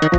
Thank